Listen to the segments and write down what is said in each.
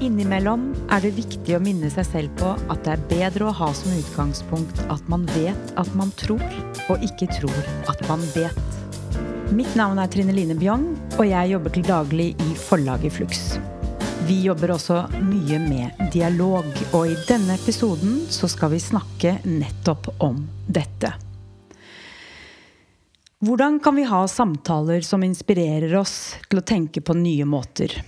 Innimellom er det viktig å minne seg selv på at det er bedre å ha som utgangspunkt at man vet at man tror, og ikke tror at man vet. Mitt navn er Trine Line Bjong, og jeg jobber til daglig i forlaget Flux. Vi jobber også mye med dialog, og i denne episoden så skal vi snakke nettopp om dette. Hvordan kan vi ha samtaler som inspirerer oss til å tenke på nye måter?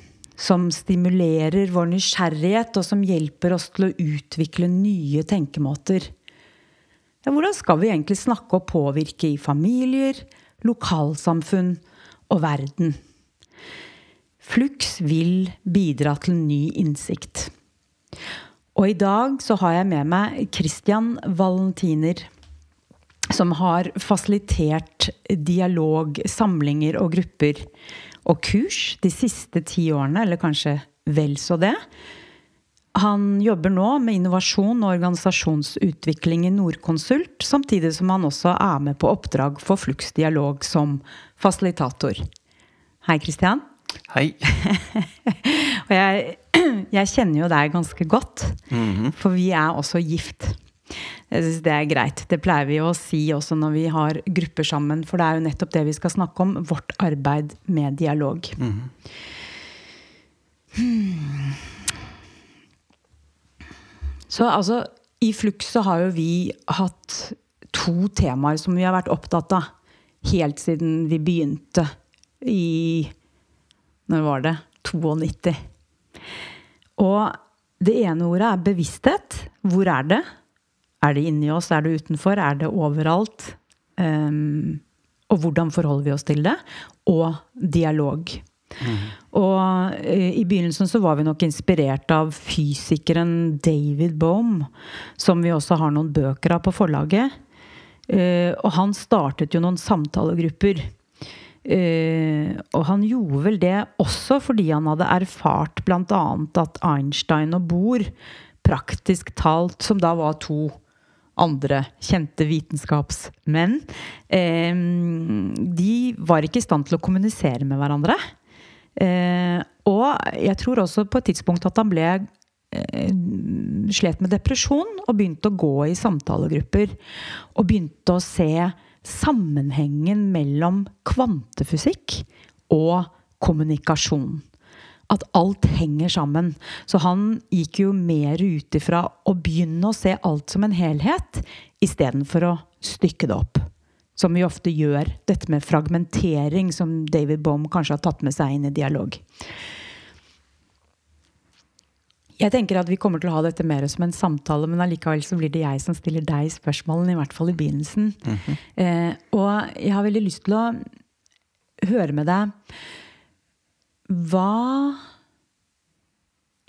Som stimulerer vår nysgjerrighet, og som hjelper oss til å utvikle nye tenkemåter? Ja, hvordan skal vi egentlig snakke og påvirke i familier, lokalsamfunn og verden? Flux vil bidra til ny innsikt. Og i dag så har jeg med meg Christian Valentiner som har fasilitert dialog, samlinger og grupper og kurs de siste ti årene, eller kanskje vel så det. Han jobber nå med innovasjon og organisasjonsutvikling i Nordkonsult, samtidig som han også er med på oppdrag for Flux Dialog som fasilitator. Hei, Kristian. Hei. og jeg, jeg, kjenner jo deg ganske godt, mm -hmm. for vi er også gift. Jeg syns det er greit. Det pleier vi å si også når vi har grupper sammen. For det er jo nettopp det vi skal snakke om. Vårt arbeid med dialog. Mm. Hmm. Så altså, i Flux så har jo vi hatt to temaer som vi har vært opptatt av helt siden vi begynte i Når var det? 92. Og det ene ordet er bevissthet. Hvor er det? Er det inni oss? Er det utenfor? Er det overalt? Um, og hvordan forholder vi oss til det? Og dialog. Mm. Og uh, i begynnelsen så var vi nok inspirert av fysikeren David Bohm, som vi også har noen bøker av på forlaget. Uh, og han startet jo noen samtalegrupper. Uh, og han gjorde vel det også fordi han hadde erfart bl.a. at Einstein og Bohr praktisk talt, som da var to andre kjente vitenskapsmenn. Eh, de var ikke i stand til å kommunisere med hverandre. Eh, og jeg tror også på et tidspunkt at han ble eh, slet med depresjon og begynte å gå i samtalegrupper. Og begynte å se sammenhengen mellom kvantefysikk og kommunikasjon at alt henger sammen. Så han gikk jo mer ut ifra å begynne å se alt som en helhet, istedenfor å stykke det opp. Som vi ofte gjør. Dette med fragmentering, som David Bohm kanskje har tatt med seg inn i dialog. Jeg tenker at vi kommer til å ha dette mer som en samtale, men allikevel så blir det jeg som stiller deg spørsmålene, i hvert fall i begynnelsen. Mm -hmm. eh, og jeg har veldig lyst til å høre med deg hva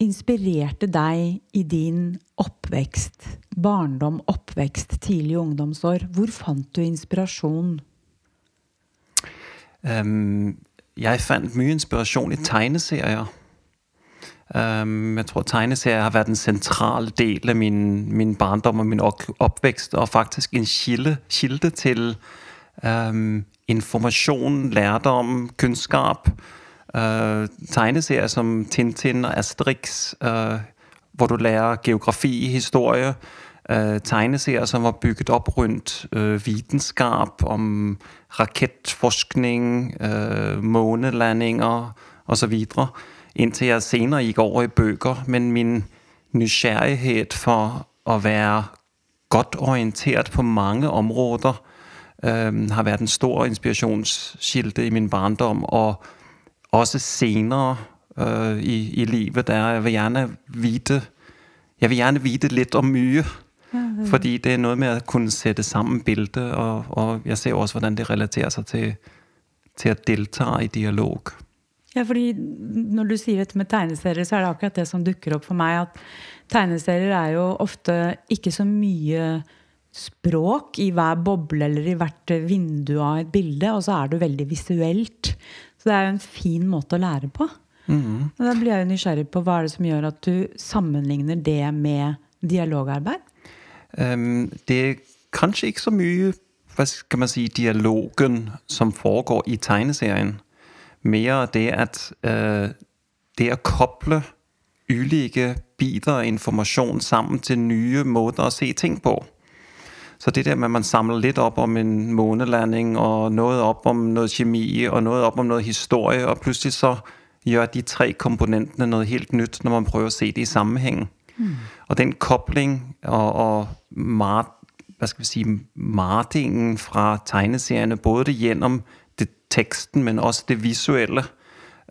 inspirerte deg i din oppvekst, barndom, oppvekst, tidlig ungdomsår? Hvor fant du inspirasjon? Um, jeg fant mye inspirasjon i tegneserier. Um, jeg tror tegneserier har vært en sentral del av min, min barndom og min oppvekst. Og faktisk en kilde, kilde til um, informasjon, lærdom, kunnskap. Uh, tegneserier som Tintin og Asterix, uh, hvor du lærer geografi, historie. Uh, tegneserier som var bygget opp rundt vitenskap, om rakettforskning, månelandinger osv. Inntil jeg senere gikk over i bøker. Men min nysgjerrighet for å være godt orientert på mange områder har vært en stor inspirasjonskilde i min barndom. og også senere uh, i, i, livet der jeg vil gjerne vite Jeg vil gjerne vite litt om mye. Fordi det er noe med å kunne sette sammen bildet, og, og jeg ser også hvordan det relaterer seg til, til å delta i dialog. Ja, fordi når du sier dette med tegneserier, så er det akkurat det som dukker opp for meg. At tegneserier er jo ofte ikke så mye språk i hver boble eller i hvert vindu av et bilde, og så er du veldig visuelt. Så det er jo en fin måte å lære på. Mm. Og da blir jeg jo nysgjerrig på hva er det som gjør at du sammenligner det med dialogarbeid? Um, det er kanskje ikke så mye hva skal man si, dialogen som foregår i tegneserien. Mer det at uh, det å koble ulike biter av informasjon sammen til nye måter å se ting på. Så det der med at man samler litt opp om en månelanding, og noe opp om noe kjemi, og noe opp om noe historie, og plutselig så gjør de tre komponentene noe helt nytt når man prøver å se det i sammenheng. Mm. Og den kobling og, og mat, hva skal vi si, martingen fra tegneseriene, både gjennom det teksten, men også det visuelle,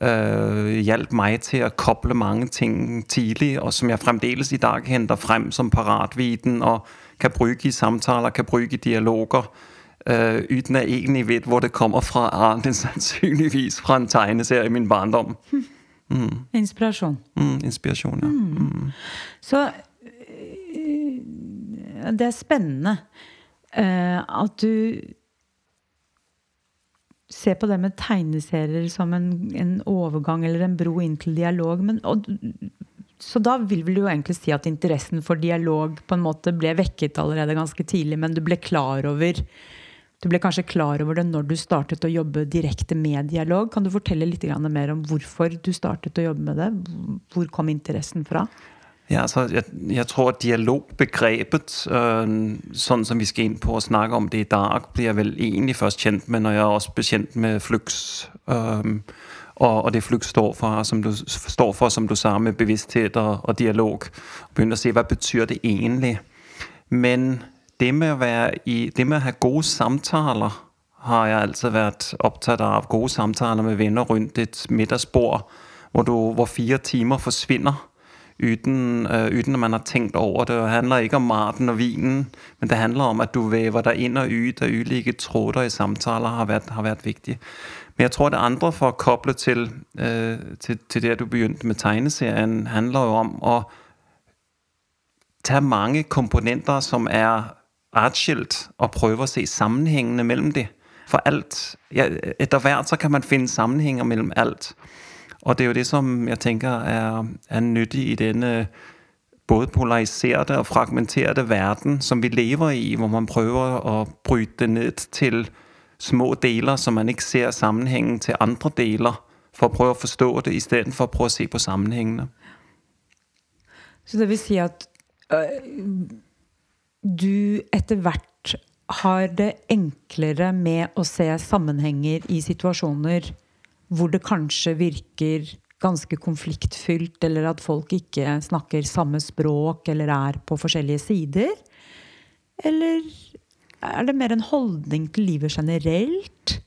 øh, hjalp meg til å koble mange ting tidlig, og som jeg fremdeles i dag henter frem som paratviten, og kan bruke i samtaler, kan bruke i dialoger. Uh, uten at egentlig vet hvor det kommer fra, annet enn sannsynligvis fra en tegneserie i min barndom. Mm. Inspirasjon. Mm, inspirasjon, ja. Mm. mm. Så det er spennende uh, at du ser på det med tegneserier som en, en, overgang eller en bro inn til dialog. Men, og, så da vil vel jo egentlig si at interessen for dialog på en måte ble vekket allerede ganske tidlig, men du ble klar over du ble kanskje klar over det når du startet å jobbe direkte med dialog. Kan du fortelle litt mer om hvorfor du startet å jobbe med det? Hvor kom interessen fra? Ja, altså, jeg, jeg tror dialogbegrepet, øh, sånn som vi skal inn på å snakke om det i dag, blir jeg vel egentlig først kjent med når jeg også ble kjent med Flux. Øh, og, og det Flux står for, som du, står for, som du sa, med bevissthet og, og dialog. Og begynne å se hva betyr det egentlig. Men det med, i, det med å ha gode samtaler har jeg alltid vært opptatt av. Gode samtaler med venner rundt et middagsbord hvor, hvor fire timer forsvinner uten, uh, uten, at man har tenkt over det. Det handler ikke om maten og vinen, men det handler om at du vever deg inn og ut av ulike tråder i samtaler har vært, har vært viktig. Men jeg tror det andre, for å koble til, øh, til, til det du begynte med tegneserien, handler jo om å ta mange komponenter som er atskilt, og prøve å se sammenhengene mellom dem. For alt ja, Etter hvert så kan man finne sammenhenger mellom alt. Og det er jo det som jeg tenker er, er nyttig i denne både polariserte og fragmenterte verden som vi lever i, hvor man prøver å bryte ned til små deler som man ikke ser sammenhengen til andre deler, for å prøve å forstå det istedenfor å prøve å se på sammenhengene. Så det vil si at øh, du etter hvert har det enklere med å se sammenhenger i situasjoner hvor det kanskje virker ganske konfliktfylt, eller at folk ikke snakker samme språk eller er på forskjellige sider? Eller er det mer en holdning til livet generelt?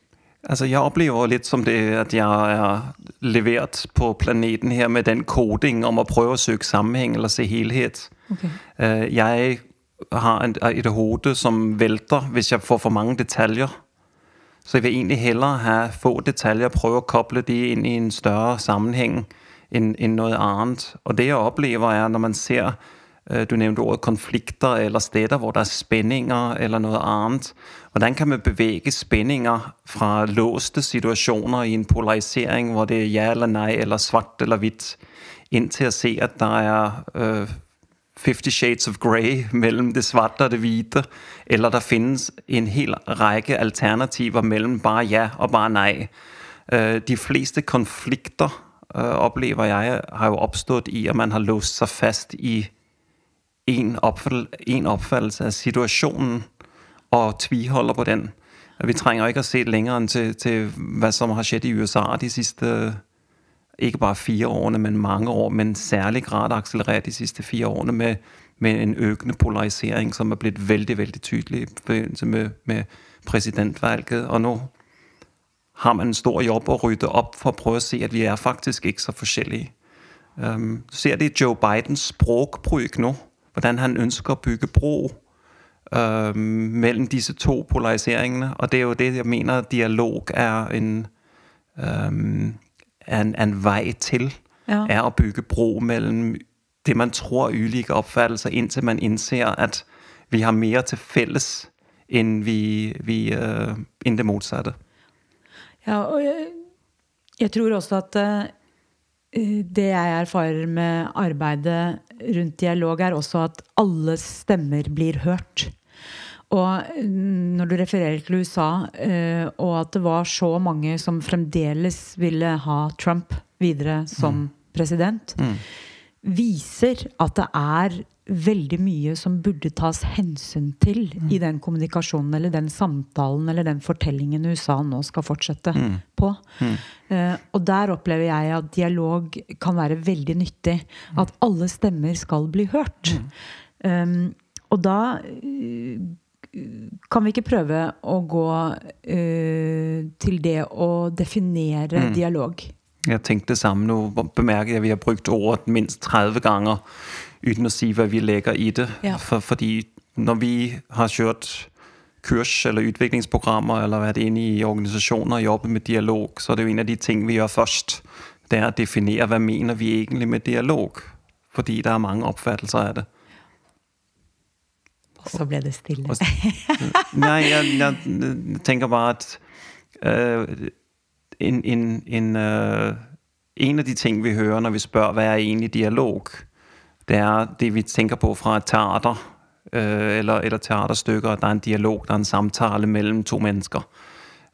Altså, jeg opplever litt som det at jeg er levert på planeten her med den koding om å prøve å søke sammenheng eller se helhet. Okay. Øh, jeg har et hode som velter hvis jeg får for mange detaljer. Så jeg vil egentlig heller ha få detaljer, prøve å koble de inn i en større sammenheng enn noe annet. Og det jeg opplever, er når man ser du nevnte ordet konflikter eller steder hvor det er spenninger eller noe annet. Hvordan kan vi bevege spenninger fra låste situasjoner i en polarisering hvor det er ja eller nei eller svart eller hvitt, inn til å se at det er uh, Fifty Shades of Grey mellom det svarte og det hvite. Eller det finnes en hel rekke alternativer mellom bare ja og bare nei. Uh, de fleste konflikter uh, opplever jeg har jo oppstått i at man har låst seg fast i en, oppfall, en av situasjonen og tviholder på den. Vi trenger ikke å se lenger enn til, til hva som har skjedd i USA de siste ikke bare fire årene, men mange år, men særlig grad akselerert de siste fire årene med, med, en økende polarisering som er blitt veldig veldig tydelig i forbindelse med, med presidentvalget. Og nå har man en stor jobb å rydde opp for å prøve å se at vi er faktisk ikke så forskjellige. Um, ser de Joe Bidens språkbruk nå? Hvordan han ønsker å bygge bro øh, mellom disse to polariseringene. Og det er jo det jeg mener dialog er en, øh, en, en vei til. Ja. Er å bygge bro mellom det man tror er ulike oppfattelser, inntil man innser at vi har mer til felles enn vi, vi, øh, enn det motsatte. Ja, og jeg, jeg tror også at uh det jeg erfarer med arbeidet rundt dialog, er også at alle stemmer blir hørt. Og mm, når du refererer til USA, eh, og at det var så mange som fremdeles ville ha Trump videre som mm. president, mm. viser at det er veldig mye som burde tas hensyn til i den kommunikasjonen eller den samtalen eller den fortellingen USA nå skal fortsette på. Eh, og der opplever jeg at dialog kan være veldig nyttig. At alle stemmer skal bli hørt. Um, og da uh, kan vi ikke prøve å gå uh, til det å definere dialog. Jeg tenkte sammen, samme. Nå bemerker jeg at vi har brukt ordet minst 30 ganger uten å si hva vi legger i det. Ja. For, fordi når vi har kjørt kurs eller utviklingsprogrammer eller vært inne i organisasjoner og jobbet med dialog, så er det jo en av de ting vi gjør først. Det er å definere hva mener vi egentlig med dialog. Fordi det er mange oppfattelser av det. Og så ble det stille. Nei, jeg, jeg tenker bare at uh, en, en, en, uh, en av de ting vi hører når vi spør hva er egentlig dialog, det er det vi tenker på fra et teater øh, eller, eller teaterstykker, at det er en dialog, det er en samtale mellom to mennesker.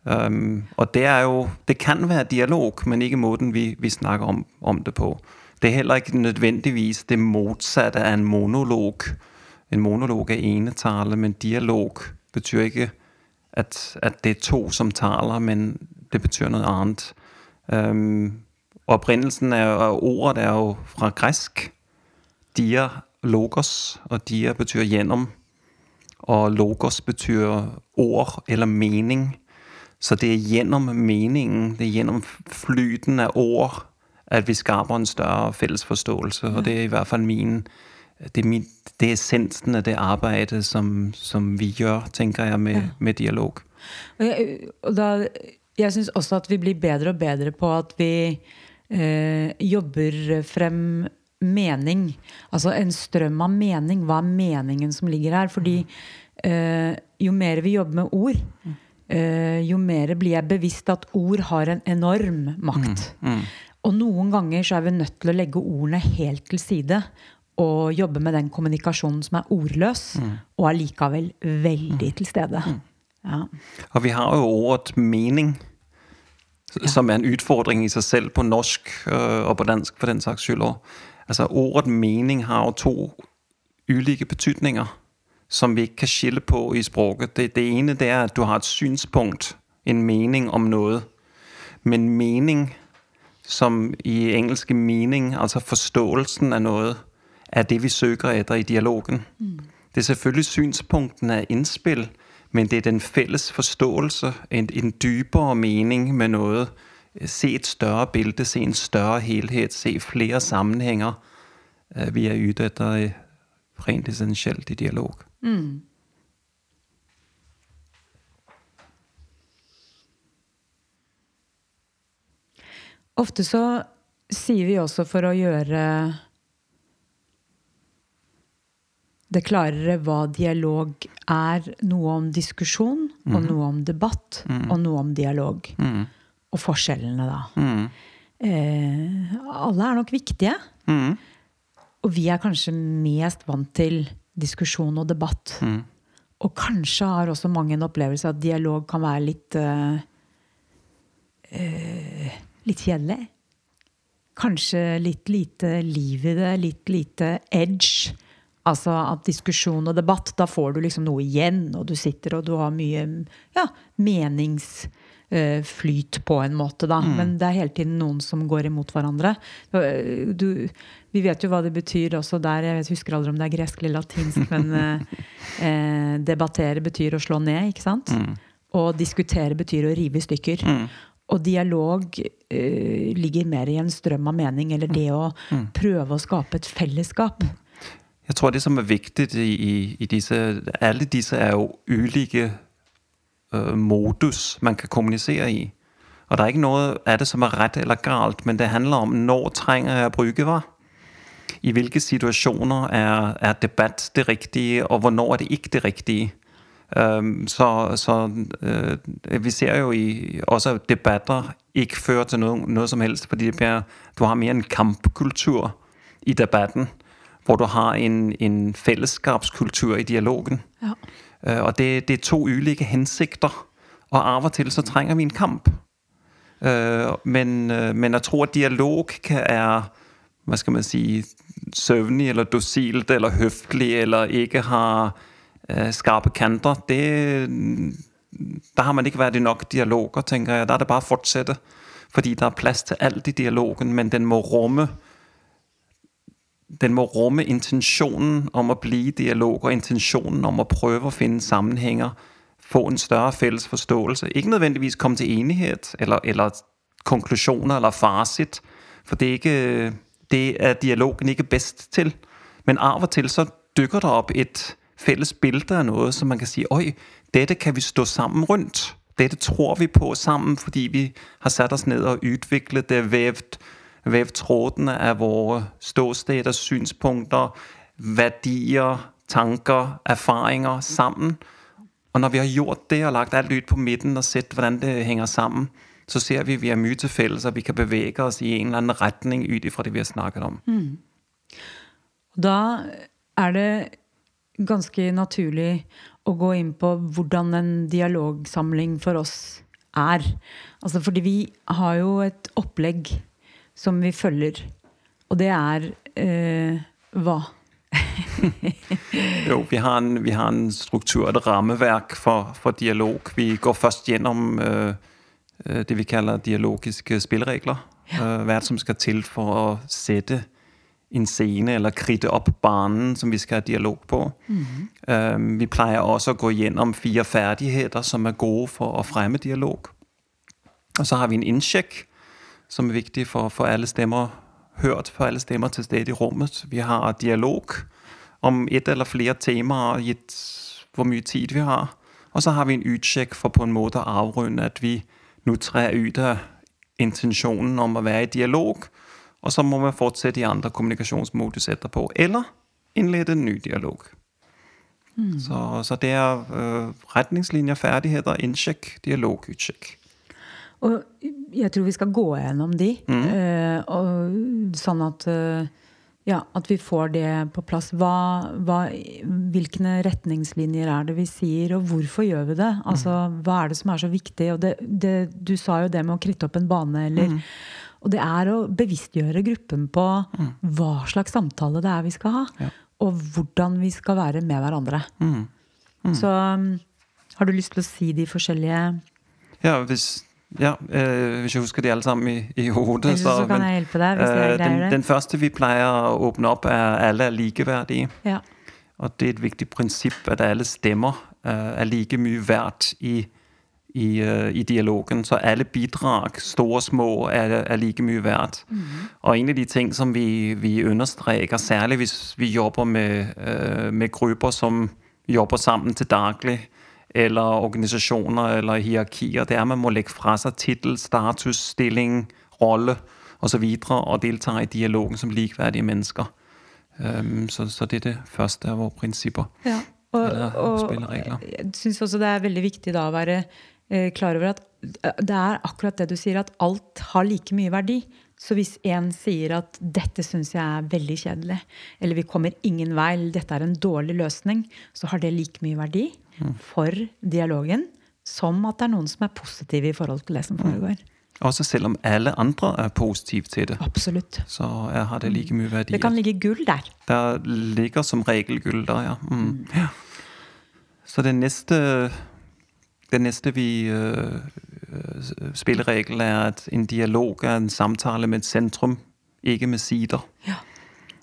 Um, og det er jo Det kan være dialog, men ikke måten vi, vi snakker om, om det på. Det er heller ikke nødvendigvis det motsatte av en monolog. En monolog er enetale, men dialog betyr ikke at, at det er to som taler, men det betyr noe annet. Um, opprinnelsen av ordet er jo fra gresk. Dia logos, og dia betyr gjennom. Og logos betyr ord eller mening. Så det er gjennom meningen, det er gjennom flyten av ord, at vi skaper en større felles forståelse. Og det er i hvert fall min det er, min, det er essensen av det arbeidet som, som vi gjør, tenker jeg, med, med dialog. Og jeg, og da, jeg syns også at vi blir bedre og bedre på at vi eh, jobber frem mening. Altså en strøm av mening. Hva er meningen som ligger her? Fordi øh, jo mer vi jobber med ord, eh, jo mer blir jeg bevisst at ord har en enorm makt. Og noen ganger så er vi nødt til å legge ordene helt til side og jobbe med den kommunikasjonen som er ordløs, og allikevel veldig til stede. Ja. Og vi har jo ordet mening, som er en utfordring i seg selv på norsk øh, og på dansk for den saks skyld også. Altså ordet mening har jo to ulike betydninger, som vi ikke kan skille på i språket. Det, det ene det er at du har et synspunkt, en mening om noe. Men mening, som i engelske mening, altså forståelsen av noe, er det vi søker etter i dialogen. Det er selvfølgelig synspunktene av innspill, men det er den felles forståelse, en, en dypere mening med noe. Se et større bilde, se en større helhet, se flere sammenhenger. øh, Vi er ute etter øh, rent essensielt i dialog. Ofte så sier vi også for å gjøre det klarere hva dialog er, noe om diskusjon og noe om debatt og noe om dialog. Og forskjellene, da. Eh, alle er nok viktige. Og vi er kanskje mest vant til diskusjon og debatt. Og kanskje har også mange en opplevelse at dialog kan være litt eh, eh, Litt kjedelig. Kanskje litt lite liv i det, litt lite edge. Altså at diskusjon og debatt, da får du liksom noe igjen, og du sitter og du har mye ja, meningsflyt på en måte, da. Men det er hele tiden noen som går imot hverandre. Du, vi vet jo hva det betyr også der. Jeg vet, husker aldri om det er gresk eller latinsk, men eh, eh, debattere betyr å slå ned, ikke sant? Og diskutere betyr å rive i stykker. Og dialog eh, ligger mer i en strøm av mening, eller det å prøve å skape et fellesskap. Jeg tror, det som er viktig i, i, disse Alle disse er jo ulike modus man kan kommunisere i. Og det er ikke noe av det som er rett eller galt, men det handler om når trenger jeg å bruke hva. I hvilke situasjoner er, er debatt det riktige, og hvornår er det ikke det riktige. Um, så så uh, vi ser jo i, også at debatter ikke fører til noe, noe som helst, fordi blir, du har mer en kampkultur i debatten, hvor du har en, en fellesskapskultur i dialogen. Ja. Uh, og det, det er to ulike hensikter, og av og til så trenger vi en kamp. Uh, men, uh, men jeg tror at dialog kan er hva skal man si, søvnig eller dosilt eller høflig eller ikke har øh, skarpe kanter, det, der har man ikke vært i nok dialoger, tenker jeg. Da er det bare å fortsette. Fordi der er plass til alt i dialogen, men den må rumme den må rumme intensjonen om å bli dialog, og intensjonen om å prøve å finne sammenhenger, få en større felles forståelse. Ikke nødvendigvis komme til enighet eller, eller konklusjoner eller fasit, for det er, ikke, det er dialogen ikke best til. Men av og til så dukker det opp et felles bilde av noe som man kan si oi, dette kan vi stå sammen rundt. Dette tror vi på sammen fordi vi har satt oss ned og utviklet det, vevd, vevd trådene av våre ståsteder, synspunkter, verdier, tanker, erfaringer sammen. Og når vi har gjort det og lagt alt ut på midten og sett hvordan det henger sammen, så ser vi at vi har mye til felles, og vi kan bevege oss i en eller annen retning ut ifra det vi har snakket om. Mm. Da er det ganske naturlig å gå inn på hvordan en dialogsamling for oss er. Altså fordi vi har jo et opplegg som vi følger, og det er eh, hva? jo, vi har, en, vi har en struktur, et rammeverk for, for dialog. Vi går først gjennom eh, det vi kaller dialogiske spilleregler. Ja. Øh, hva som skal til for å sette en scene eller kritte opp banen som vi skal ha dialog på. Mm -hmm. vi pleier også å gå gjennom fire ferdigheter som er gode for å fremme dialog. Og så har vi en innsjekk som er viktig for å få alle stemmer hørt, for alle stemmer til stede i rommet. Vi har dialog om ett eller flere temaer, gitt hvor mye tid vi har. Og så har vi en utsjekk for på en måte å avrunde at vi nå trer ut av intensjonen om å være i dialog. Og så må man fortsette i andre kommunikasjonsmodus etterpå. Eller innlede en ny dialog. Mm. Så, så, det er uh, retningslinjer, ferdigheter, innsjekk, dialog, utsjekk. Og jeg tror vi skal gå gjennom de, mm. uh, og, sånn at uh, ja, at vi får det på plass. Hva, hva, hvilke retningslinjer er det vi sier, og hvorfor gjør vi det? Altså, Hva er det som er så viktig? Og det, det, du sa jo det med å kritte opp en bane. eller... Mm. Og det er å bevisstgjøre gruppen på mm. hva slags samtale det er vi skal ha. Ja. Og hvordan vi skal være med hverandre. Mm. mm. Så um, har du lyst til å si de forskjellige Ja, hvis ja, eh, hvis jeg husker de alle sammen i, i hodet. Så, så kan men, jeg hjelpe deg hvis jeg øh, greier det. Den første vi pleier å åpne opp, er alle er likeverdige. Ja. Og det er et viktig prinsipp at alle stemmer øh, er like mye verdt i, i, øh, i, dialogen. Så alle bidrag, store og små, er, er like mye verdt. Mm. Og en av de ting som vi, vi understreker, særlig hvis vi jobber med, med grupper som jobber sammen til daglig, eller organisasjoner eller hierarkier, det er man må legge fra seg tittel, status, stilling, rolle osv. Og, så og delta i dialogen som likeverdige mennesker. Um, så, så, det er det første av våre prinsipper. Ja, og, eller spilleregler. Jeg syns også det er veldig viktig da å være eh, klar over at eh, det er akkurat det du sier, at alt har like mye verdi. Så hvis en sier at 'dette syns jeg er veldig kjedelig', eller 'vi kommer ingen vei', eller 'dette er en dårlig løsning', så har det like mye verdi for dialogen som at det er noen som er positive i forhold til det som foregår. Også selv om alle andre er positive til det. Absolutt. Så har det like mye verdi. Det kan ligge gull der. Det ligger som regel gull der, ja. Mm. Mm. ja. Så det neste, det neste vi uh, spilleregel er at en dialog er en samtale med et sentrum, ikke med sider. Ja.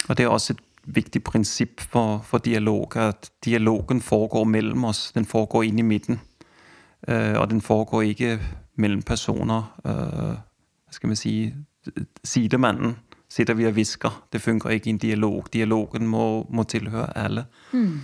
Og det er også et viktig prinsipp for, for dialog. At dialogen foregår mellom oss. Den foregår inn i midten. Uh, og den foregår ikke mellom personer. Uh, hva skal vi si Sidemannen sitter vi og hvisker. Det funker ikke i en dialog. Dialogen må, må tilhøre alle. Mm.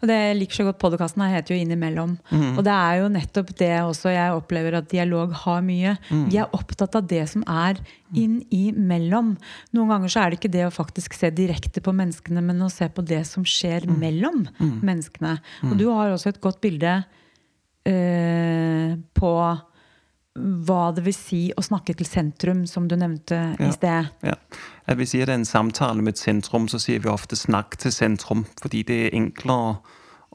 Og det liker så godt podkasten her, heter jo Innimellom. Mm. Og det er jo nettopp det også jeg opplever at dialog har mye. Mm. Vi er opptatt av det som er innimellom. Noen ganger så er det ikke det å faktisk se direkte på menneskene, men å se på det som skjer mm. mellom mm. menneskene. Og mm. du har også et godt bilde eh, på hva det vil si å snakke til sentrum, som du nevnte ja, i sted. Ja. At vi sier det er en samtale med et sentrum, så sier vi ofte 'snakk til sentrum'. Fordi det er enklere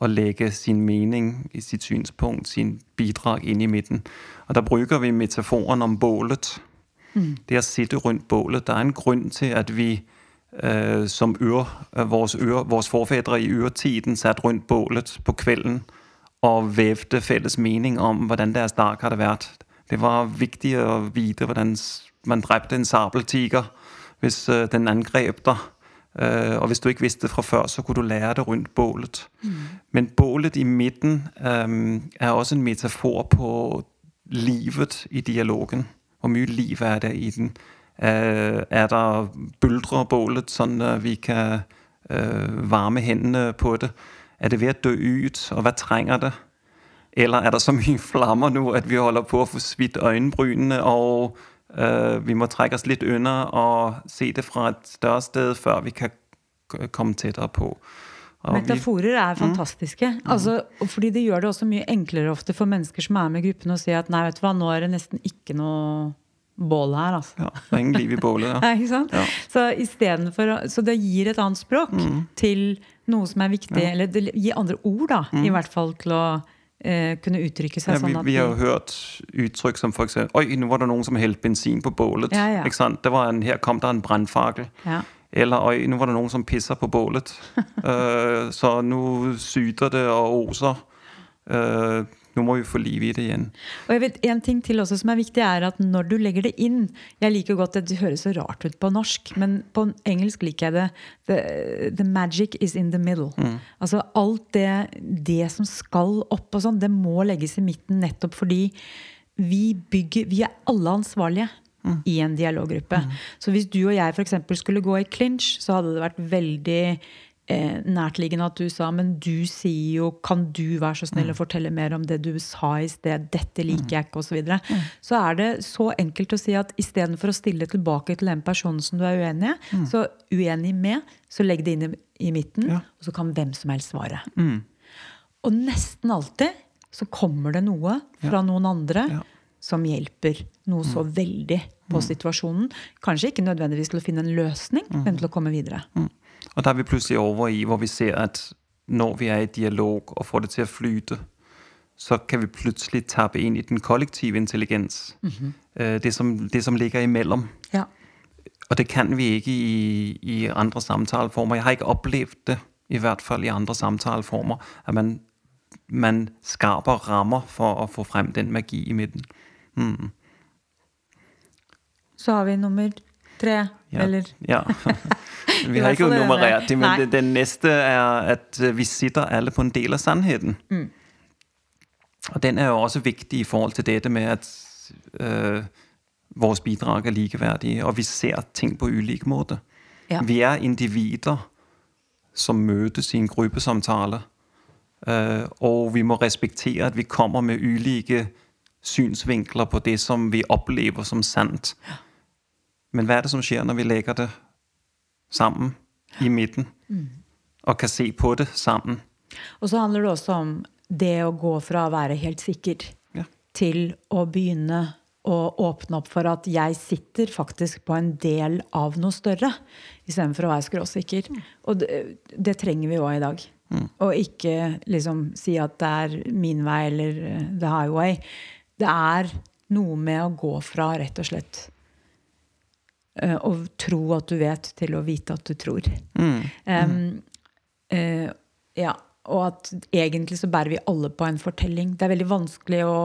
å legge sin mening i sitt synspunkt, sin bidrag inn i midten. Og Da bruker vi metaforen om bålet. Mm. Det å sitte rundt bålet. Det er en grunn til at vi øh, som ør, øh, vores, ør, vores forfædre i øretiden satt rundt bålet på kvelden og vevde felles mening om hvordan deres dag hadde vært. Det var viktig å vite hvordan man drepte en sabeltiger hvis øh, den angrep deg. Uh, og hvis du ikke visste det fra før, så kunne du lære det rundt bålet. Mm. Men bålet i midten er også en metafor på livet i dialogen. Hvor mye liv er det i den? Uh, er der buldrer bålet, sånn at vi kan varme hendene på det? Er det ved å dø ut, og hva trenger det? Eller er det så mye flammer nå at vi holder på å få svidd øyenbrynene og Uh, vi må trekke oss litt unna og se det fra et større sted før vi kan komme tettere på. Og Metaforer er mm. fantastiske. Mm. Altså, fordi det gjør det også mye enklere ofte for mennesker som er med i gruppen, å si at nei, vet du hva, nå er det nesten ikke noe bål her. Altså. Ja, det er ingen liv i bålet. Ja. ikke sant? Ja. Så, for, så det gir et annet språk mm. til noe som er viktig, ja. eller det gir andre ord, da, mm. i hvert fall til å eh, kunne uttrykke seg ja, sånn at Vi har jo hørt uttrykk som f.eks.: Oi, nå var det noen som helte bensin på bålet. Ja, ja. Ikke sant? Det var en, her kom det en brannfakkel. Ja. Eller oi, nå var det noen som pisser på bålet. uh, så nå syter det og oser. Uh, nå må vi få liv i det igjen. Og jeg vet, En ting til også som er viktig, er at når du legger det inn Jeg liker godt det høres så rart ut på norsk, men på engelsk liker jeg det. The, the magic is in the middle. Mm. Altså Alt det, det, som skal opp og sånn, det må legges i midten nettopp fordi vi bygger Vi er alle ansvarlige. Mm. i en dialoggruppe. Mm. Så hvis du og jeg for skulle gå i clinch, så hadde det vært veldig eh, nærtliggende at du sa men du sier jo Kan du være så snill å mm. fortelle mer om det du sa i sted? Dette liker mm. jeg ikke, osv. Så, videre. mm. så er det så enkelt å si at istedenfor å stille tilbake til den personen som du er uenig mm. så uenig med, så legg det inn i, i midten, ja. og så kan hvem som helst svare. Mm. Og nesten alltid så kommer det noe fra ja. noen andre. Ja som hjelper noe så veldig på situasjonen. Kanskje ikke nødvendigvis til å finne en løsning, men til å komme videre. Mm. Og der er vi plutselig over i hvor vi ser at når vi er i dialog og får det til å flyte, så kan vi plutselig tappe inn i den kollektive intelligens. Mm -hmm. det, som, det, som, ligger imellom. Ja. Og det kan vi ikke i, i, andre samtaleformer. Jeg har ikke opplevd det, i hvert fall i andre samtaleformer, at man, man skaper rammer for å få frem den magi i midten. Mm. Så har vi nummer tre, ja. eller Ja. Vi har ikke nummerert dem, men det, det, neste er at vi sitter alle på en del av sannheten. Mm. Og den er jo også viktig i forhold til dette med at øh, vores bidrag er likeverdige, og vi ser ting på ulik måte. Ja. Vi er individer som møtes i en gruppesamtale. Øh, og vi må respektere at vi kommer med ulike synsvinkler på det som vi opplever som sant. Men hva er det som skjer når vi legger det sammen i midten. Mm. Og kan se på det sammen. Og så handler det også om det å gå fra å være helt sikker ja. til å begynne å åpne opp for at jeg sitter faktisk på en del av noe større, istedenfor å være skråsikker. Mm. Og det, det, trenger vi òg i dag. Mm. Og ikke liksom si at det er min vei eller the highway. Det er noe med å gå fra rett og slett å tro at du vet, til å vite at du tror. Mm. Um, uh, ja. Og at egentlig så bærer vi alle på en fortelling. Det er veldig vanskelig å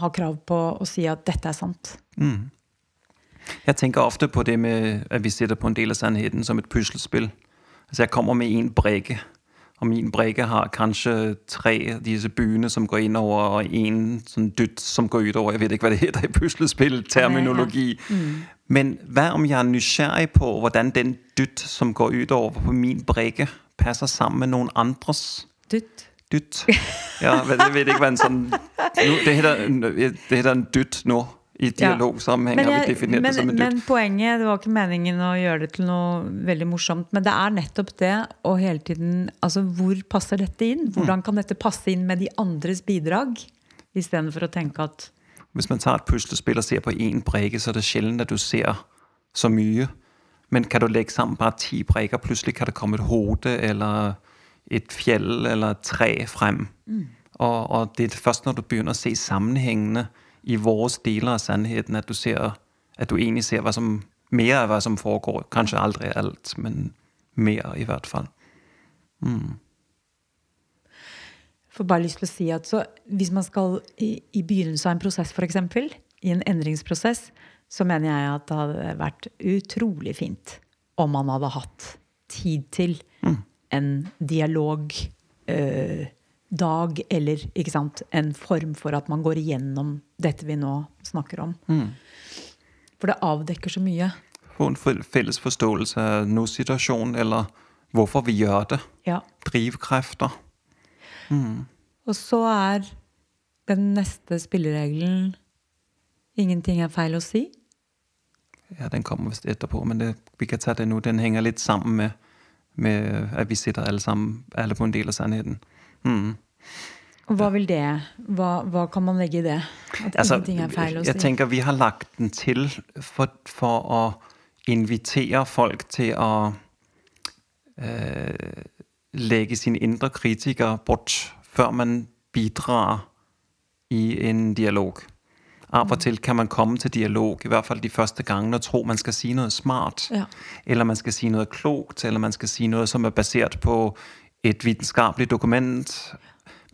ha krav på å si at dette er sant. Mm. Jeg tenker ofte på det med at vi sitter på en del av sannheten som et puslespill. Altså jeg kommer med én brikke, og min brikke har kanskje tre av disse buene som går innover, og én sånn dytt som går utover. Jeg vet ikke hva det heter i puslespillterminologi. Mm. Men hva om jeg er nysgjerrig på hvordan den dytt som går utover på min brikke, passer sammen med noen andres Dytt? Dytt. Ja, jeg vet ikke hva en sånn Det heter, det heter en dytt nå. I dialogsammenheng har vi definert det som en dytt. Men poenget, det var ikke meningen å gjøre det til noe veldig morsomt, men det er nettopp det å hele tiden Altså, hvor passer dette inn? Hvordan kan dette passe inn med de andres bidrag? Istedenfor å tenke at hvis man tar et puslespill og ser på én brikke, så er det sjelden at du ser så mye. Men kan du legge sammen bare ti brikker, plutselig kan det komme et hode eller et fjell eller et tre frem. Mm. Og, og, det er først når du begynner å se sammenhengene i våre deler av sannheten, at du ser at du egentlig ser hva som, mer av hva som foregår. Kanskje aldri alt, men mer i hvert fall. Mm. får bare lyst til å si at så, Hvis man skal i, i begynnelsen av en prosess, f.eks., i en endringsprosess, så mener jeg at det hadde vært utrolig fint om man hadde hatt tid til Mm. en dialog eh, dag, eller ikke sant, en form for at man går igjennom dette vi nå snakker om. Mm. For det avdekker så mye. Få en felles forståelse av noen situasjon eller hvorfor vi gjør det. Ja. Drivkrefter. Og så er den neste spilleregelen ingenting er feil å si. Ja, den kommer vist etterpå, men det, vi kan ta det nå. Den henger litt sammen med, med at vi sitter alle sammen, alle på en del av sannheten. Mm. Hva vil det? Hva, hva kan man legge i det? At Altså, ingenting er feil å jeg tenker vi har lagt den til for, for å invitere folk til å øh, legge sine indre kritiker bort før man bidrar i en dialog. Av og til kan man komme til dialog, i hvert fall de første gangene, og tro man skal si noe smart. Ja. Eller man skal si noe klokt, eller man skal si noe som er basert på et vitenskapelig dokument.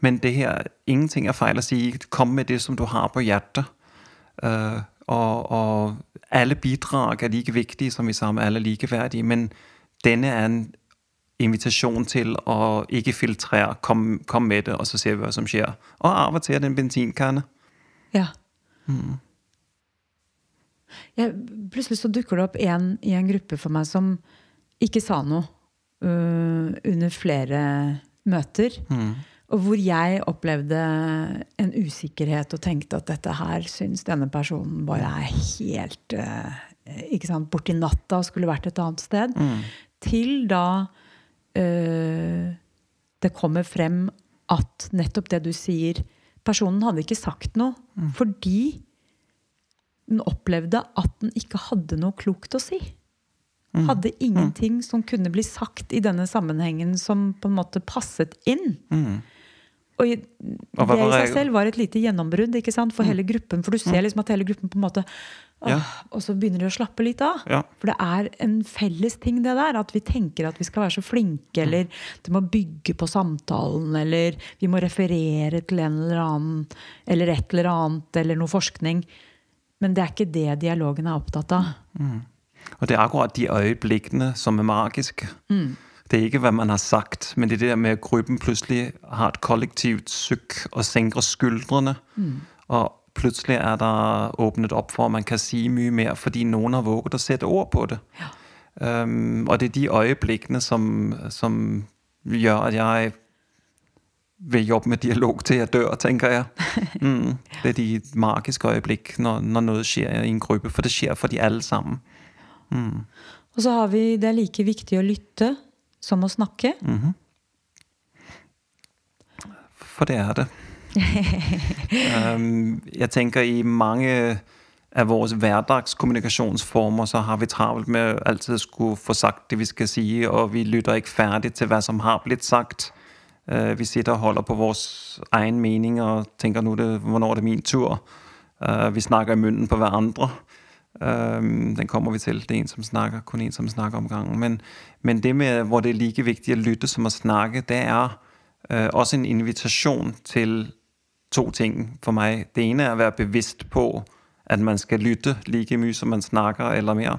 Men det her, ingenting er feil å si. Kom med det som du har på hjertet. Uh, og, og alle bidrag er like viktige, som vi sa, med alle er likeverdige. Men denne er en invitasjon til å ikke filtrere. Kom, kom med det, og så ser vi hva som skjer. Og av og til er det en bensinkanne. Ja. Jeg, plutselig så dukker det opp en i en gruppe for meg som ikke sa noe under flere møter. Og hvor jeg opplevde en usikkerhet og tenkte at dette her syns denne personen bare er helt øh, ikke sant, borti natta og skulle vært et annet sted. Til da øh, det kommer frem at nettopp det du sier Personen hadde ikke sagt noe fordi den opplevde at den ikke hadde noe klokt å si. Hadde ingenting som kunne bli sagt i denne sammenhengen som på en måte passet inn. Og Og det i seg selv var et lite gjennombrudd ikke sant, for hele gruppen. For du ser liksom at hele gruppen på en måte å, Ja. Og så begynner de å slappe litt av. Ja. For det er en felles ting, det der. At vi tenker at vi skal være så flinke, eller det må bygge på samtalen, eller vi må referere til en eller annen, eller et eller annet, eller noe forskning. Men det er ikke det dialogen er opptatt av. Og det er akkurat de øyeblikkene som er magiske. Det er ikke hva man har sagt, men det er det der med at gruppen plutselig har et kollektivt sukk og senker skuldrene. Og plutselig er det åpnet opp for at man kan si mye mer fordi noen har våget å sette ord på det. Um, og det er de øyeblikkene som, som gjør at jeg vil jobbe med dialog til jeg dør, tenker jeg. Mm. Det er de magiske øyeblikk når, når noe skjer i en gruppe, for det skjer for de alle sammen. Og så har vi det er like viktig å lytte som å snakke. For det er det. um, jeg tenker i mange av våre hverdagskommunikasjonsformer så har vi travelt med alltid skulle få sagt det vi skal si, og vi lytter ikke ferdig til hva som har blitt sagt. Uh, vi sitter og holder på vår egen mening og tenker nå det, hvornår er det min tur. Uh, vi snakker i munnen på hverandre. Um, den kommer vi til. Det er en som snakker, kun en som snakker om gangen. Men, men det med hvor det er like viktig å lytte som å snakke, det er uh, også en invitasjon til to ting for meg. Det ene er å være bevisst på at man skal lytte like mye som man snakker eller mer.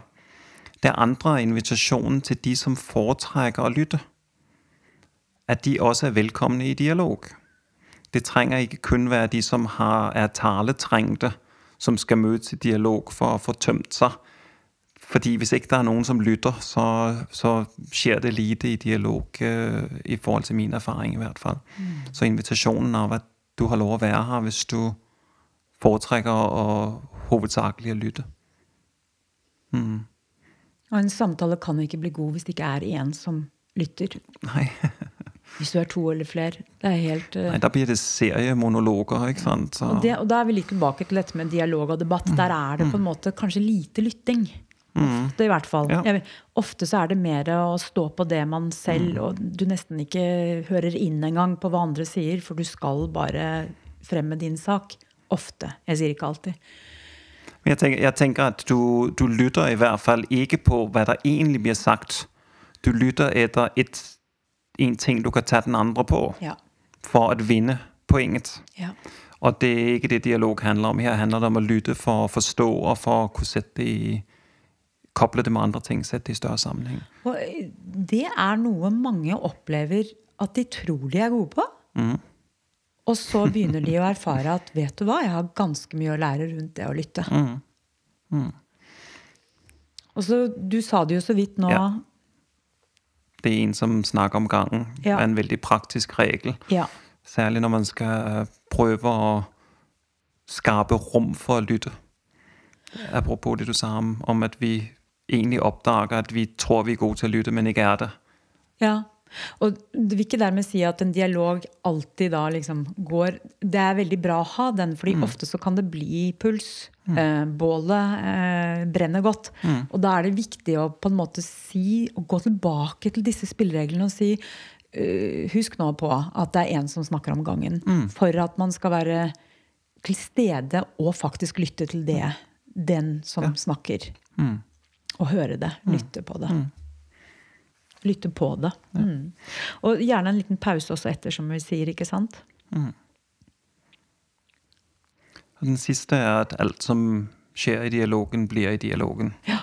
Det andre er invitasjonen til de som foretrekker å lytte. At de også er velkomne i dialog. Det trenger ikke kun være de som har, er taletrengte, som skal møtes i dialog for å få tømt seg. Fordi hvis ikke det er noen som lytter, så, så skjer det lite i dialog, uh, i forhold til min erfaring i hvert fall. Så invitasjonen av at du har lov å være her hvis du foretrekker å hovedsakelig å lytte. Og en samtale kan ikke bli god hvis det ikke er en som lytter. Nei, Hvis du er to eller flere. Det er helt uh... Nei da blir det seriemonologer, ikke sant. Så, og, det, og da er vi litt tilbake til dette med dialog og debatt. Der er det på en måte kanskje lite lytting. Ofte, i hvert fall. Ja. Jeg, ofte så er det mer å stå på det man selv, og du nesten ikke hører inn engang på hva andre sier, for du skal bare frem med din sak. Ofte. Jeg sier ikke alltid. Men jeg tenker, jeg tenker at du, du lytter i hvert fall ikke på hva der egentlig blir sagt. Du lytter etter et, en ting du kan ta den andre på Ja. for å vinne poenget. ja. Og det er ikke det dialog handler om. Her handler det om å lytte for å forstå og for å kunne sette det i Koble det med andre ting, sette det i større sammenheng. Og eh, det er noe mange opplever at de tror de er gode på. Og så begynner de å erfare at vet du hva, jeg har ganske mye å lære rundt det å lytte. Og så, Du sa det jo så vidt nå. Ja. Det er en som snakker om gangen. Ja. Er en veldig praktisk regel. Ja. Særlig når man skal øh, prøve å skape rom for å lytte. Apropos det du sa om, om at vi egentlig oppdager at vi tror vi er gode til å lytte, men ikke er det. Ja. Og du vil ikke dermed si at en dialog alltid da liksom går Det er veldig bra å ha den, fordi ofte så kan det bli puls. Eh, bålet eh, brenner godt. Og da er det viktig å på en måte si, og gå tilbake til disse spillereglene og si uh, Husk nå på at det er en som snakker om gangen. For at man skal være til stede og faktisk lytte til det den som snakker. Og høre det. Lytte på det. Lytte på det. Mm. Og gjerne en liten pause også etter, som vi sier, ikke sant? Mm. den siste er at alt som skjer i dialogen, blir i dialogen. Ja.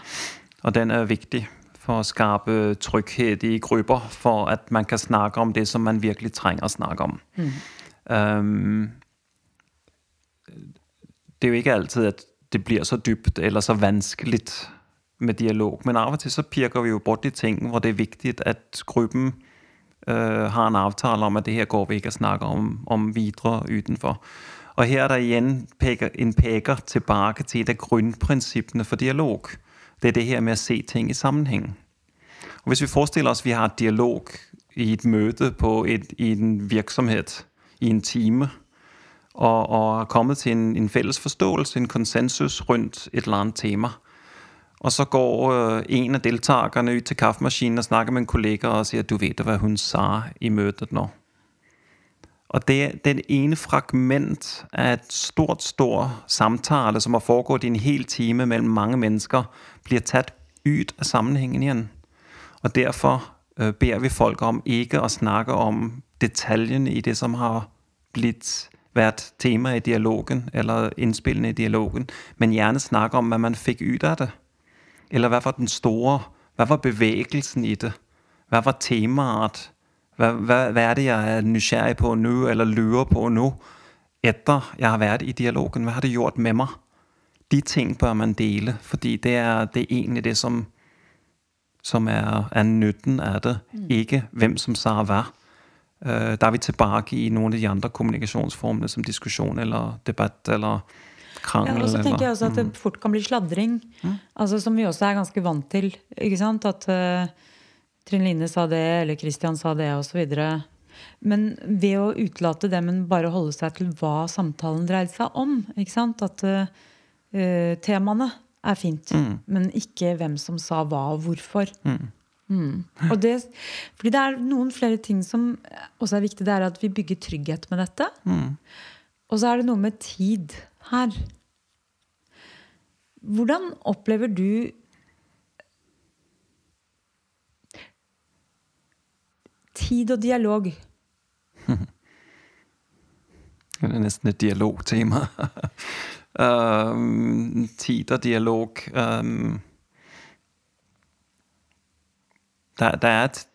Og den er viktig for å skape trygghet i grupper, for at man kan snakke om det som man virkelig trenger å snakke om. Um, det er jo ikke alltid at det blir så dypt eller så vanskelig med dialog, men av og til så pirker vi jo bort i ting hvor det er viktig at gruppen øh, har en avtale om at det her går vi ikke og snakker om, om videre utenfor. Og her er der igjen peker, en peker tilbake til et av grunnprinsippene for dialog. Det er det her med å se ting i sammenheng. Og Hvis vi forestiller oss vi har et dialog i et møte på et, i en virksomhet i en time, og, og er kommet til en, en felles forståelse, en konsensus rundt et eller annet tema. Og så går øh, en av deltakerne ut til kaffemaskinen og snakker med en kollega og sier du vet hva hun sa i møtet nå. Og det, det ene fragment av et stort, stor samtale som har foregått i en hel time mellom mange mennesker, blir tatt ut av sammenhengen igjen. Og derfor øh, ber vi folk om ikke å snakke om detaljene i det som har blitt vært tema i dialogen, eller innspillene i dialogen, men gjerne snakke om hva man fikk ut av det. Eller hva var den store Hva var bevegelsen i det? Hva var temaet? Hva, hva, hva er det jeg er nysgjerrig på nå, eller lurer på nå, etter jeg har vært i dialogen? Hva har det gjort med meg? De ting bør man dele, fordi det er, det er egentlig det som, som er, er nytten av det, ikke hvem som sa hva. Uh, da er vi tilbake i noen av de andre kommunikasjonsformene, som diskusjon eller debatt eller Ja, og så tenker jeg også at det fort kan bli sladring. Altså Som vi også er ganske vant til. ikke sant? At uh, Trine Line sa det, eller Christian sa det, osv. Men ved å utelate det, men bare holde seg til hva samtalen dreide seg om. ikke sant? At uh, temaene er fint, men ikke hvem som sa hva og hvorfor. Mm. Og det, fordi det er noen flere ting som også er viktig. Det er at vi bygger trygghet med dette. Og så er det noe med tid her. Hvordan opplever du tid og dialog? Det er nesten et dialogtema. um, tid og dialog um, der, der, er et,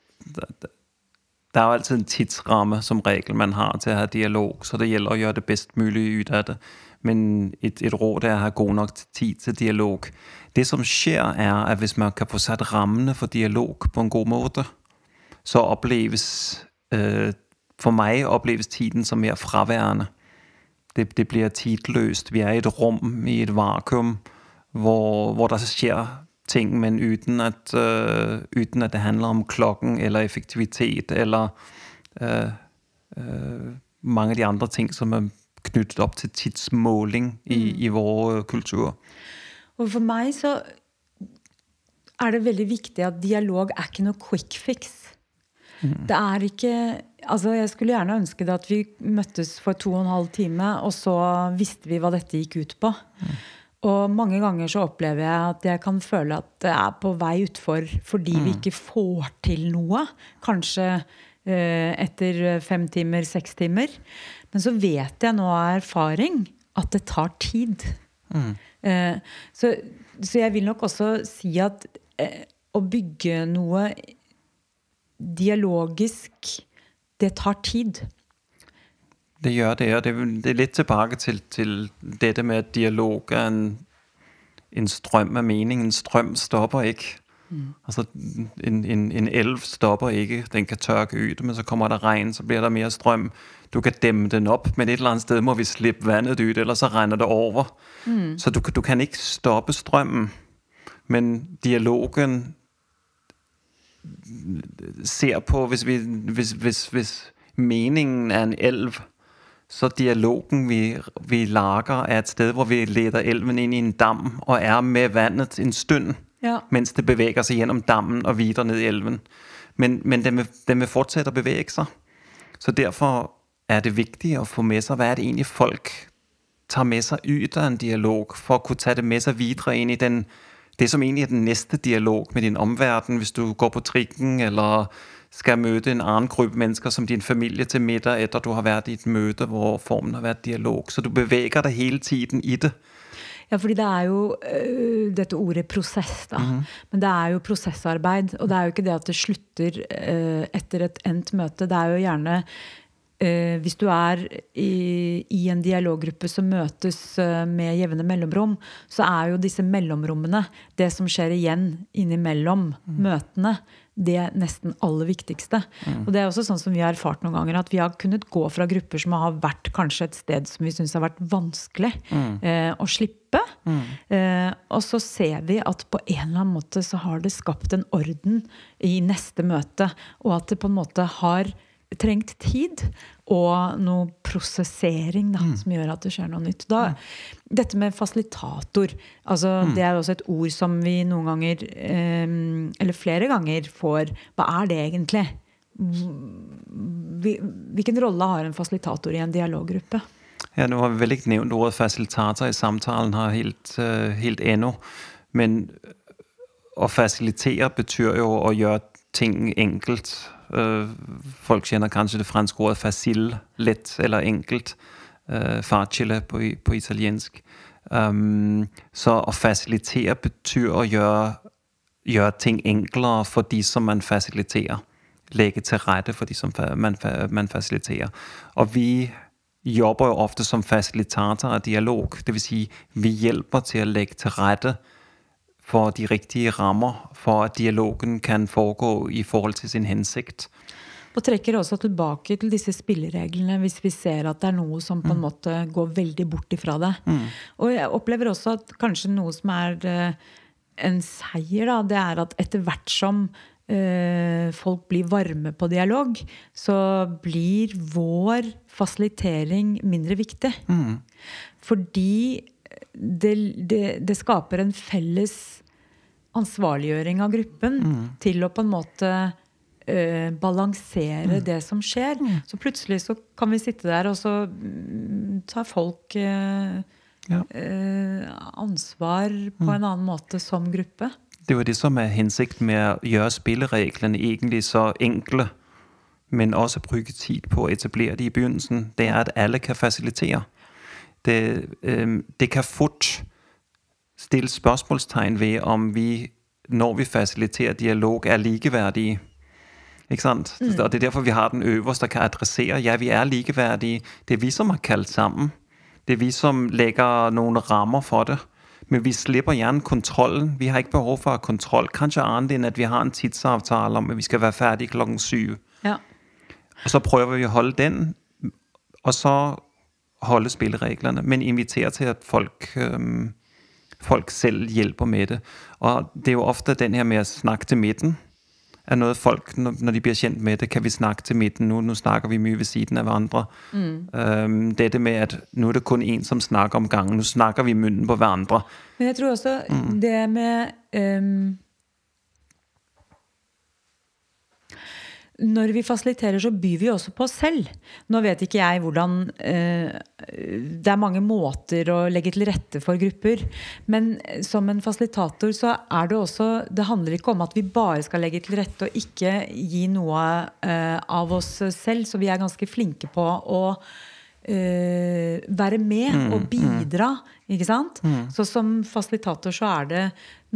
der, er jo alltid en tidsramme som regel man har til å ha dialog, så det gjelder å gjøre det best mulig ut av det. Men et, et råd er å ha god nok tid til dialog. Det som skjer, er at hvis man kan få satt rammene for dialog på en god måte, så oppleves øh, For meg oppleves tiden som mer fraværende. Det, det blir tidløst. Vi er i et rom, i et vakuum, hvor, hvor det skjer ting, men uten at, øh, uten at det handler om klokken eller effektivitet eller øh, øh, mange av de andre ting som er knyttet opp til tidsmåling i, i vår kultur. Og for meg så er det veldig viktig at dialog er ikke noe quick fix. Det er ikke Altså, jeg skulle gjerne ønske det at vi møttes for to og en halv time, og så visste vi hva dette gikk ut på. Og mange ganger så opplever jeg at jeg kan føle at det er på vei utfor fordi vi ikke får til noe. Kanskje eh, etter fem timer, seks timer. Men så vet jeg nå av erfaring at det tar tid. Mm. så, så jeg vil nok også si at eh, å bygge noe dialogisk, det tar tid. Det gjør det, og det er litt tilbake til, til dette med at dialog er en, en strøm av mening. En strøm stopper ikke. Altså, en, en, en elv stopper ikke. Den kan tørke ut, men så kommer det regn, så blir det mer strøm. Du kan demme den opp, men et eller annet sted må vi slippe vannet ut, ellers så renner det over. Så du, du kan ikke stoppe strømmen. Men dialogen ser på Hvis, vi, hvis, hvis, hvis meningen er en elv, så dialogen vi, vi lager, er et sted hvor vi leder elven inn i en dam og er med vannet en stund Ja. mens det beveger seg gjennom dammen og videre ned i elven. Men, men den, vil, den vil fortsette å bevege seg. Så derfor er det viktig å få med seg hva er det egentlig folk tar med seg ut av en dialog, for å kunne ta det med seg videre inn i den, det som egentlig er den neste dialog med din omverden, hvis du går på trikken eller skal møte en annen gruppe mennesker som din familie til middag etter du har vært i et møte hvor formen har vært dialog. Så du beveger deg hele tiden i det. Ja, fordi det er jo uh, dette ordet prosess, da. Men det er jo prosessarbeid. Og det er jo ikke det at det slutter uh, etter et endt møte. Det er jo gjerne uh, Hvis du er i, i en dialoggruppe som møtes med jevne mellomrom, så er jo disse mellomrommene, det som skjer igjen innimellom møtene, det nesten aller viktigste. Og det er også sånn som vi har erfart noen ganger, at vi har kunnet gå fra grupper som har vært kanskje et sted som vi syns har vært vanskelig eh, å slippe. Eh, og så ser vi at på en eller annen måte så har det skapt en orden i neste møte. Og at det på en måte har trengt tid og noe prosessering da, som gjør at det skjer noe nytt. Da, dette med fasilitator, altså, det er også et ord som vi noen ganger, eh, eller flere ganger, får Hva er det egentlig? Hvilken rolle har en fasilitator i en dialoggruppe? Ja, Nå har vi vel ikke nevnt ordet facilitator i samtalen her helt, øh, helt ennå. Men å facilitere betyr jo å gjøre ting enkelt. Øh, folk kjenner kanskje det franske ordet facile, lett eller enkelt. Øh, facile på, på italiensk. Um, så å facilitere betyr å gjøre, gjøre ting enklere for de som man faciliterer. Legge til rette for de som man, man faciliterer. Og vi jobber jo ofte som fasilitatorer av dialog. Vil si, vi hjelper til å legge til rette for de riktige rammer for at dialogen kan foregå i forhold til sin hensikt. Og trekker også tilbake til disse spillereglene hvis vi ser at det er noe som på en måte går veldig bort ifra det. Og jeg opplever også at kanskje noe som er eh, en seier, da, det er at etter hvert som eh, folk blir varme på dialog, så blir vår fasilitering mindre viktig. Fordi det, det, det skaper en felles ansvarliggjøring av gruppen til å på en måte uh, balansere det som skjer. Så plutselig så kan vi sitte der, og så mm, tar folk uh, Ja. uh, ansvar på en annen måte som gruppe. Det er jo det som er hensikten med å gjøre spillereglene egentlig så enkle, men også bruke tid på å etablere de i begynnelsen. Det er at alle kan fasilitere. Det, øhm, det kan fort stille spørsmålstegn ved om vi, når vi fasiliterer dialog, er likeverdige. Ikke sant? Og det er derfor vi har den øverste, der kan adressere ja, vi er likeverdige. Det er vi som har kalt sammen. Det er vi som legger noen rammer for det. Men vi slipper gjerne kontrollen. Vi har ikke behov for kontroll. Kanskje annet enn at vi har en tidsavtale om at vi skal være ferdig klokken syv. Ja. Og så prøver vi å holde den, og så holde spillereglene. Men invitere til at folk, øhm, folk selv hjelper med det. Og det er jo ofte den her med å snakke til midten er noe folk, når de blir kjent med det, kan vi snakke til midten nå. Nå snakker vi mye ved siden av hverandre. Øhm, dette med at nå er det kun én som snakker om gangen. Nå snakker vi i munnen på hverandre. Men jeg tror også det med ehm, når vi fasiliterer, så byr vi også på oss selv. Nå vet ikke jeg hvordan eh, Det er mange måter å legge til rette for grupper. Men som en fasilitator så er det også Det handler ikke om at vi bare skal legge til rette og ikke gi noe eh, av oss selv. Så vi er ganske flinke på å eh, være med Mm, og bidra. Ikke sant? Så som fasilitator så er det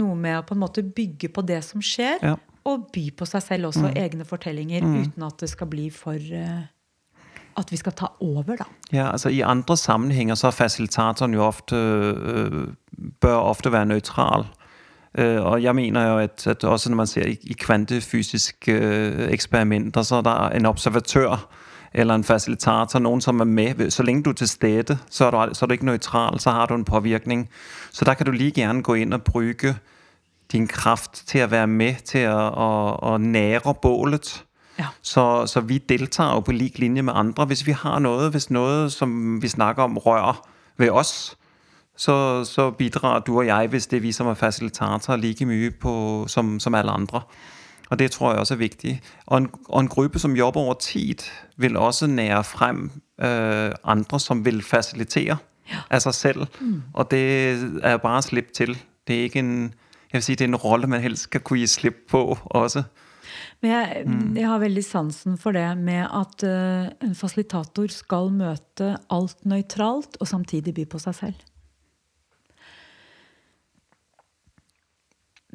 noe med å på en måte bygge på det som skjer Ja. Og by på seg selv også egne fortellinger, uten at det skal bli for uh, At vi skal ta over, da. Ja, altså I andre sammenhenger så er fasilitatoren jo ofte uh, bør ofte være nøytral. Uh, og jeg mener jo at, at også når man ser i, i kvantefysiske øh, eksperimenter, så er der en observatør eller en fasilitator, noen som er med. Så lenge du er til stede, så er du, så er du ikke nøytral, så har du en påvirkning. Så der kan du like gjerne gå inn og bruke din kraft til å være med til å, å, å nære bålet. Ja. Så, så vi deltager jo på lik linje med andre. Hvis vi har noe, hvis noe som vi snakker om, rører ved oss, så, så bidrar du og jeg, hvis det er vi som er fasilitatorer, like mye på, som, som alle andre. Og det tror jeg også er viktig. Og en, og en gruppe som jobber over tid, vil også nære frem øh, andre som vil fasilitere av seg selv. Og det er bare å slippe til. Det er ikke en jeg vil si det er en rolle man helst skal kunne gi slipp på også. Men jeg, jeg har veldig sansen for det med at uh, en fasilitator skal møte alt nøytralt og samtidig by på seg selv.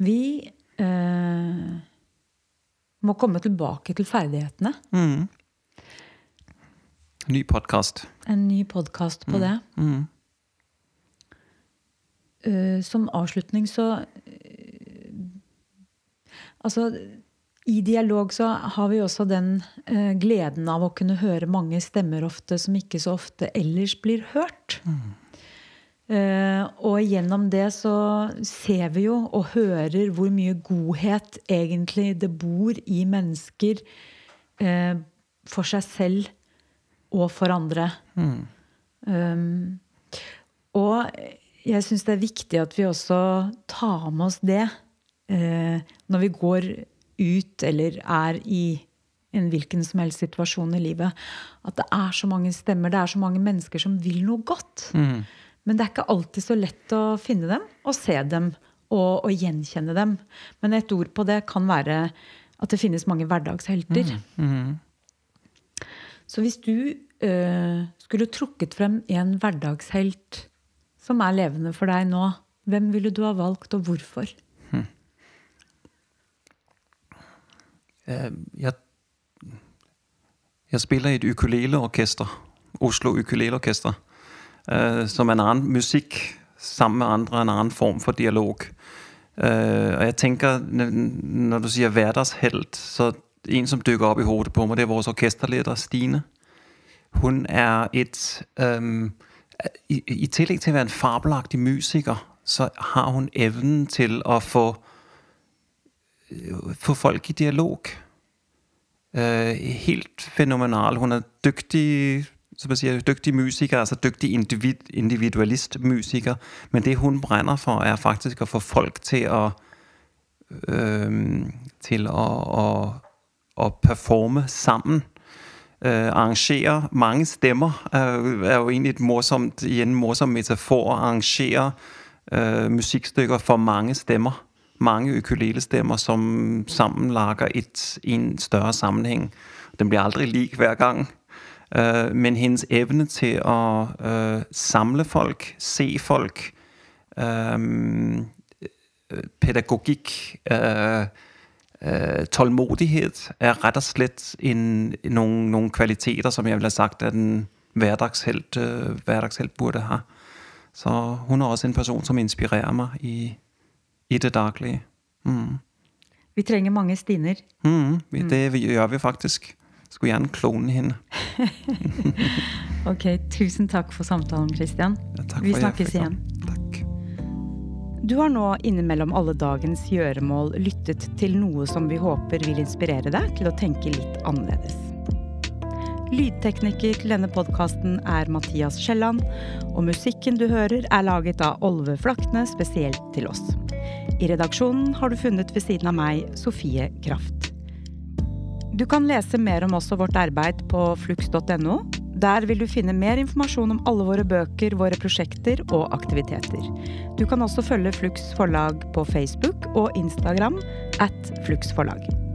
Vi uh, må komme tilbake til ferdighetene. Ny podkast. En ny podkast på det. Eh, som avslutning så eh, Altså, i dialog så har vi også den eh, gleden av å kunne høre mange stemmer ofte som ikke så ofte ellers blir hørt. Eh, og gjennom det så ser vi jo og hører hvor mye godhet egentlig det bor i mennesker uh, for seg selv og for andre. Um, og jeg syns det er viktig at vi også tar med oss det eh, når vi går ut eller er i en hvilken som helst situasjon i livet. At det er så mange stemmer, det er så mange mennesker som vil noe godt. Men det er ikke alltid så lett å finne dem og se dem og, og gjenkjenne dem. Men et ord på det kan være at det finnes mange hverdagshelter. Så hvis du øh, skulle trukket frem en hverdagshelt som er levende for deg nå, hvem ville du ha valgt, og hvorfor? Øh, Jeg, jeg spiller i et ukuleleorkester. Oslo Ukuleleorkester. øh, som en annen musikk sammen med andre, en annen form for dialog. Øh, og jeg tenker, når du sier hverdagshelt, så en som dukker opp i hodet på meg, det er vår orkesterleder Stine. Hun er et øhm, i, I tillegg til å være en fabelaktig musiker, så har hun evnen til å få få folk i dialog. Uh, helt fenomenal. Hun er dyktig som jeg sier, dyktig musiker, altså dyktig individ, individualist-musiker. Men det hun brenner for, er faktisk å få folk til å øhm, til å, å, å performe sammen. Øh, arrangere mange stemmer øh, er jo egentlig et morsomt, igjen en morsom metafor. Å arrangere øh, musikkstykker for mange stemmer. Mange ukulelestemmer som sammen lager et, en større sammenheng. Den blir aldri lik hver gang. Øh, men hendes evne til å øh, samle folk, se folk, øhm, øh, tålmodighet er rett og slett en, noen, noen kvaliteter som jeg ville sagt at en hverdagshelt, øh, hverdagshelt burde ha. Så hun er også en person som inspirerer meg i, i det daglige. Mm. Vi trenger mange Stiner. Mm, det mm. gjør vi faktisk. Skulle gjerne klone henne. Ok, Tusen takk for samtalen, Christian. Ja, takk Vi snakkes igjen. Du har nå innimellom alle dagens gjøremål lyttet til noe som vi håper vil inspirere deg til å tenke litt annerledes. Lydtekniker til denne podkasten er Mathias Skjelland, og musikken du hører er laget av Olve Flakne spesielt til oss. I redaksjonen har du funnet ved siden av meg Sofie Kraft. Du kan lese mer om oss og vårt arbeid på flux.no. Der vil du finne mer informasjon om alle våre bøker, våre prosjekter og aktiviteter. Du kan også følge Flux forlag på Facebook og Instagram at Flux forlag.